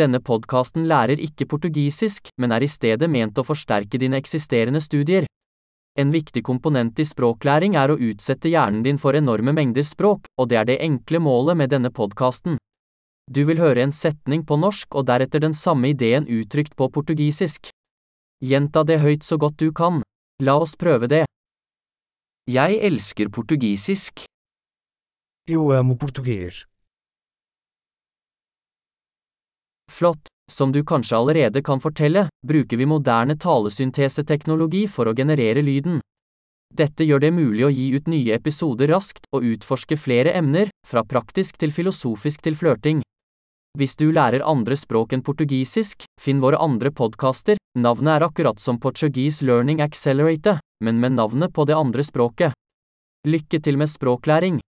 Denne podkasten lærer ikke portugisisk, men er i stedet ment å forsterke dine eksisterende studier. En viktig komponent i språklæring er å utsette hjernen din for enorme mengder språk, og det er det enkle målet med denne podkasten. Du vil høre en setning på norsk og deretter den samme ideen uttrykt på portugisisk. Gjenta det høyt så godt du kan. La oss prøve det. Jeg elsker portugisisk. Eu amo português. Flott. Som du kanskje allerede kan fortelle, bruker vi moderne talesynteseteknologi for å generere lyden. Dette gjør det mulig å gi ut nye episoder raskt og utforske flere emner, fra praktisk til filosofisk til flørting. Hvis du lærer andre språk enn portugisisk, finn våre andre podkaster, navnet er akkurat som Portuguese Learning Accelerator, men med navnet på det andre språket. Lykke til med språklæring!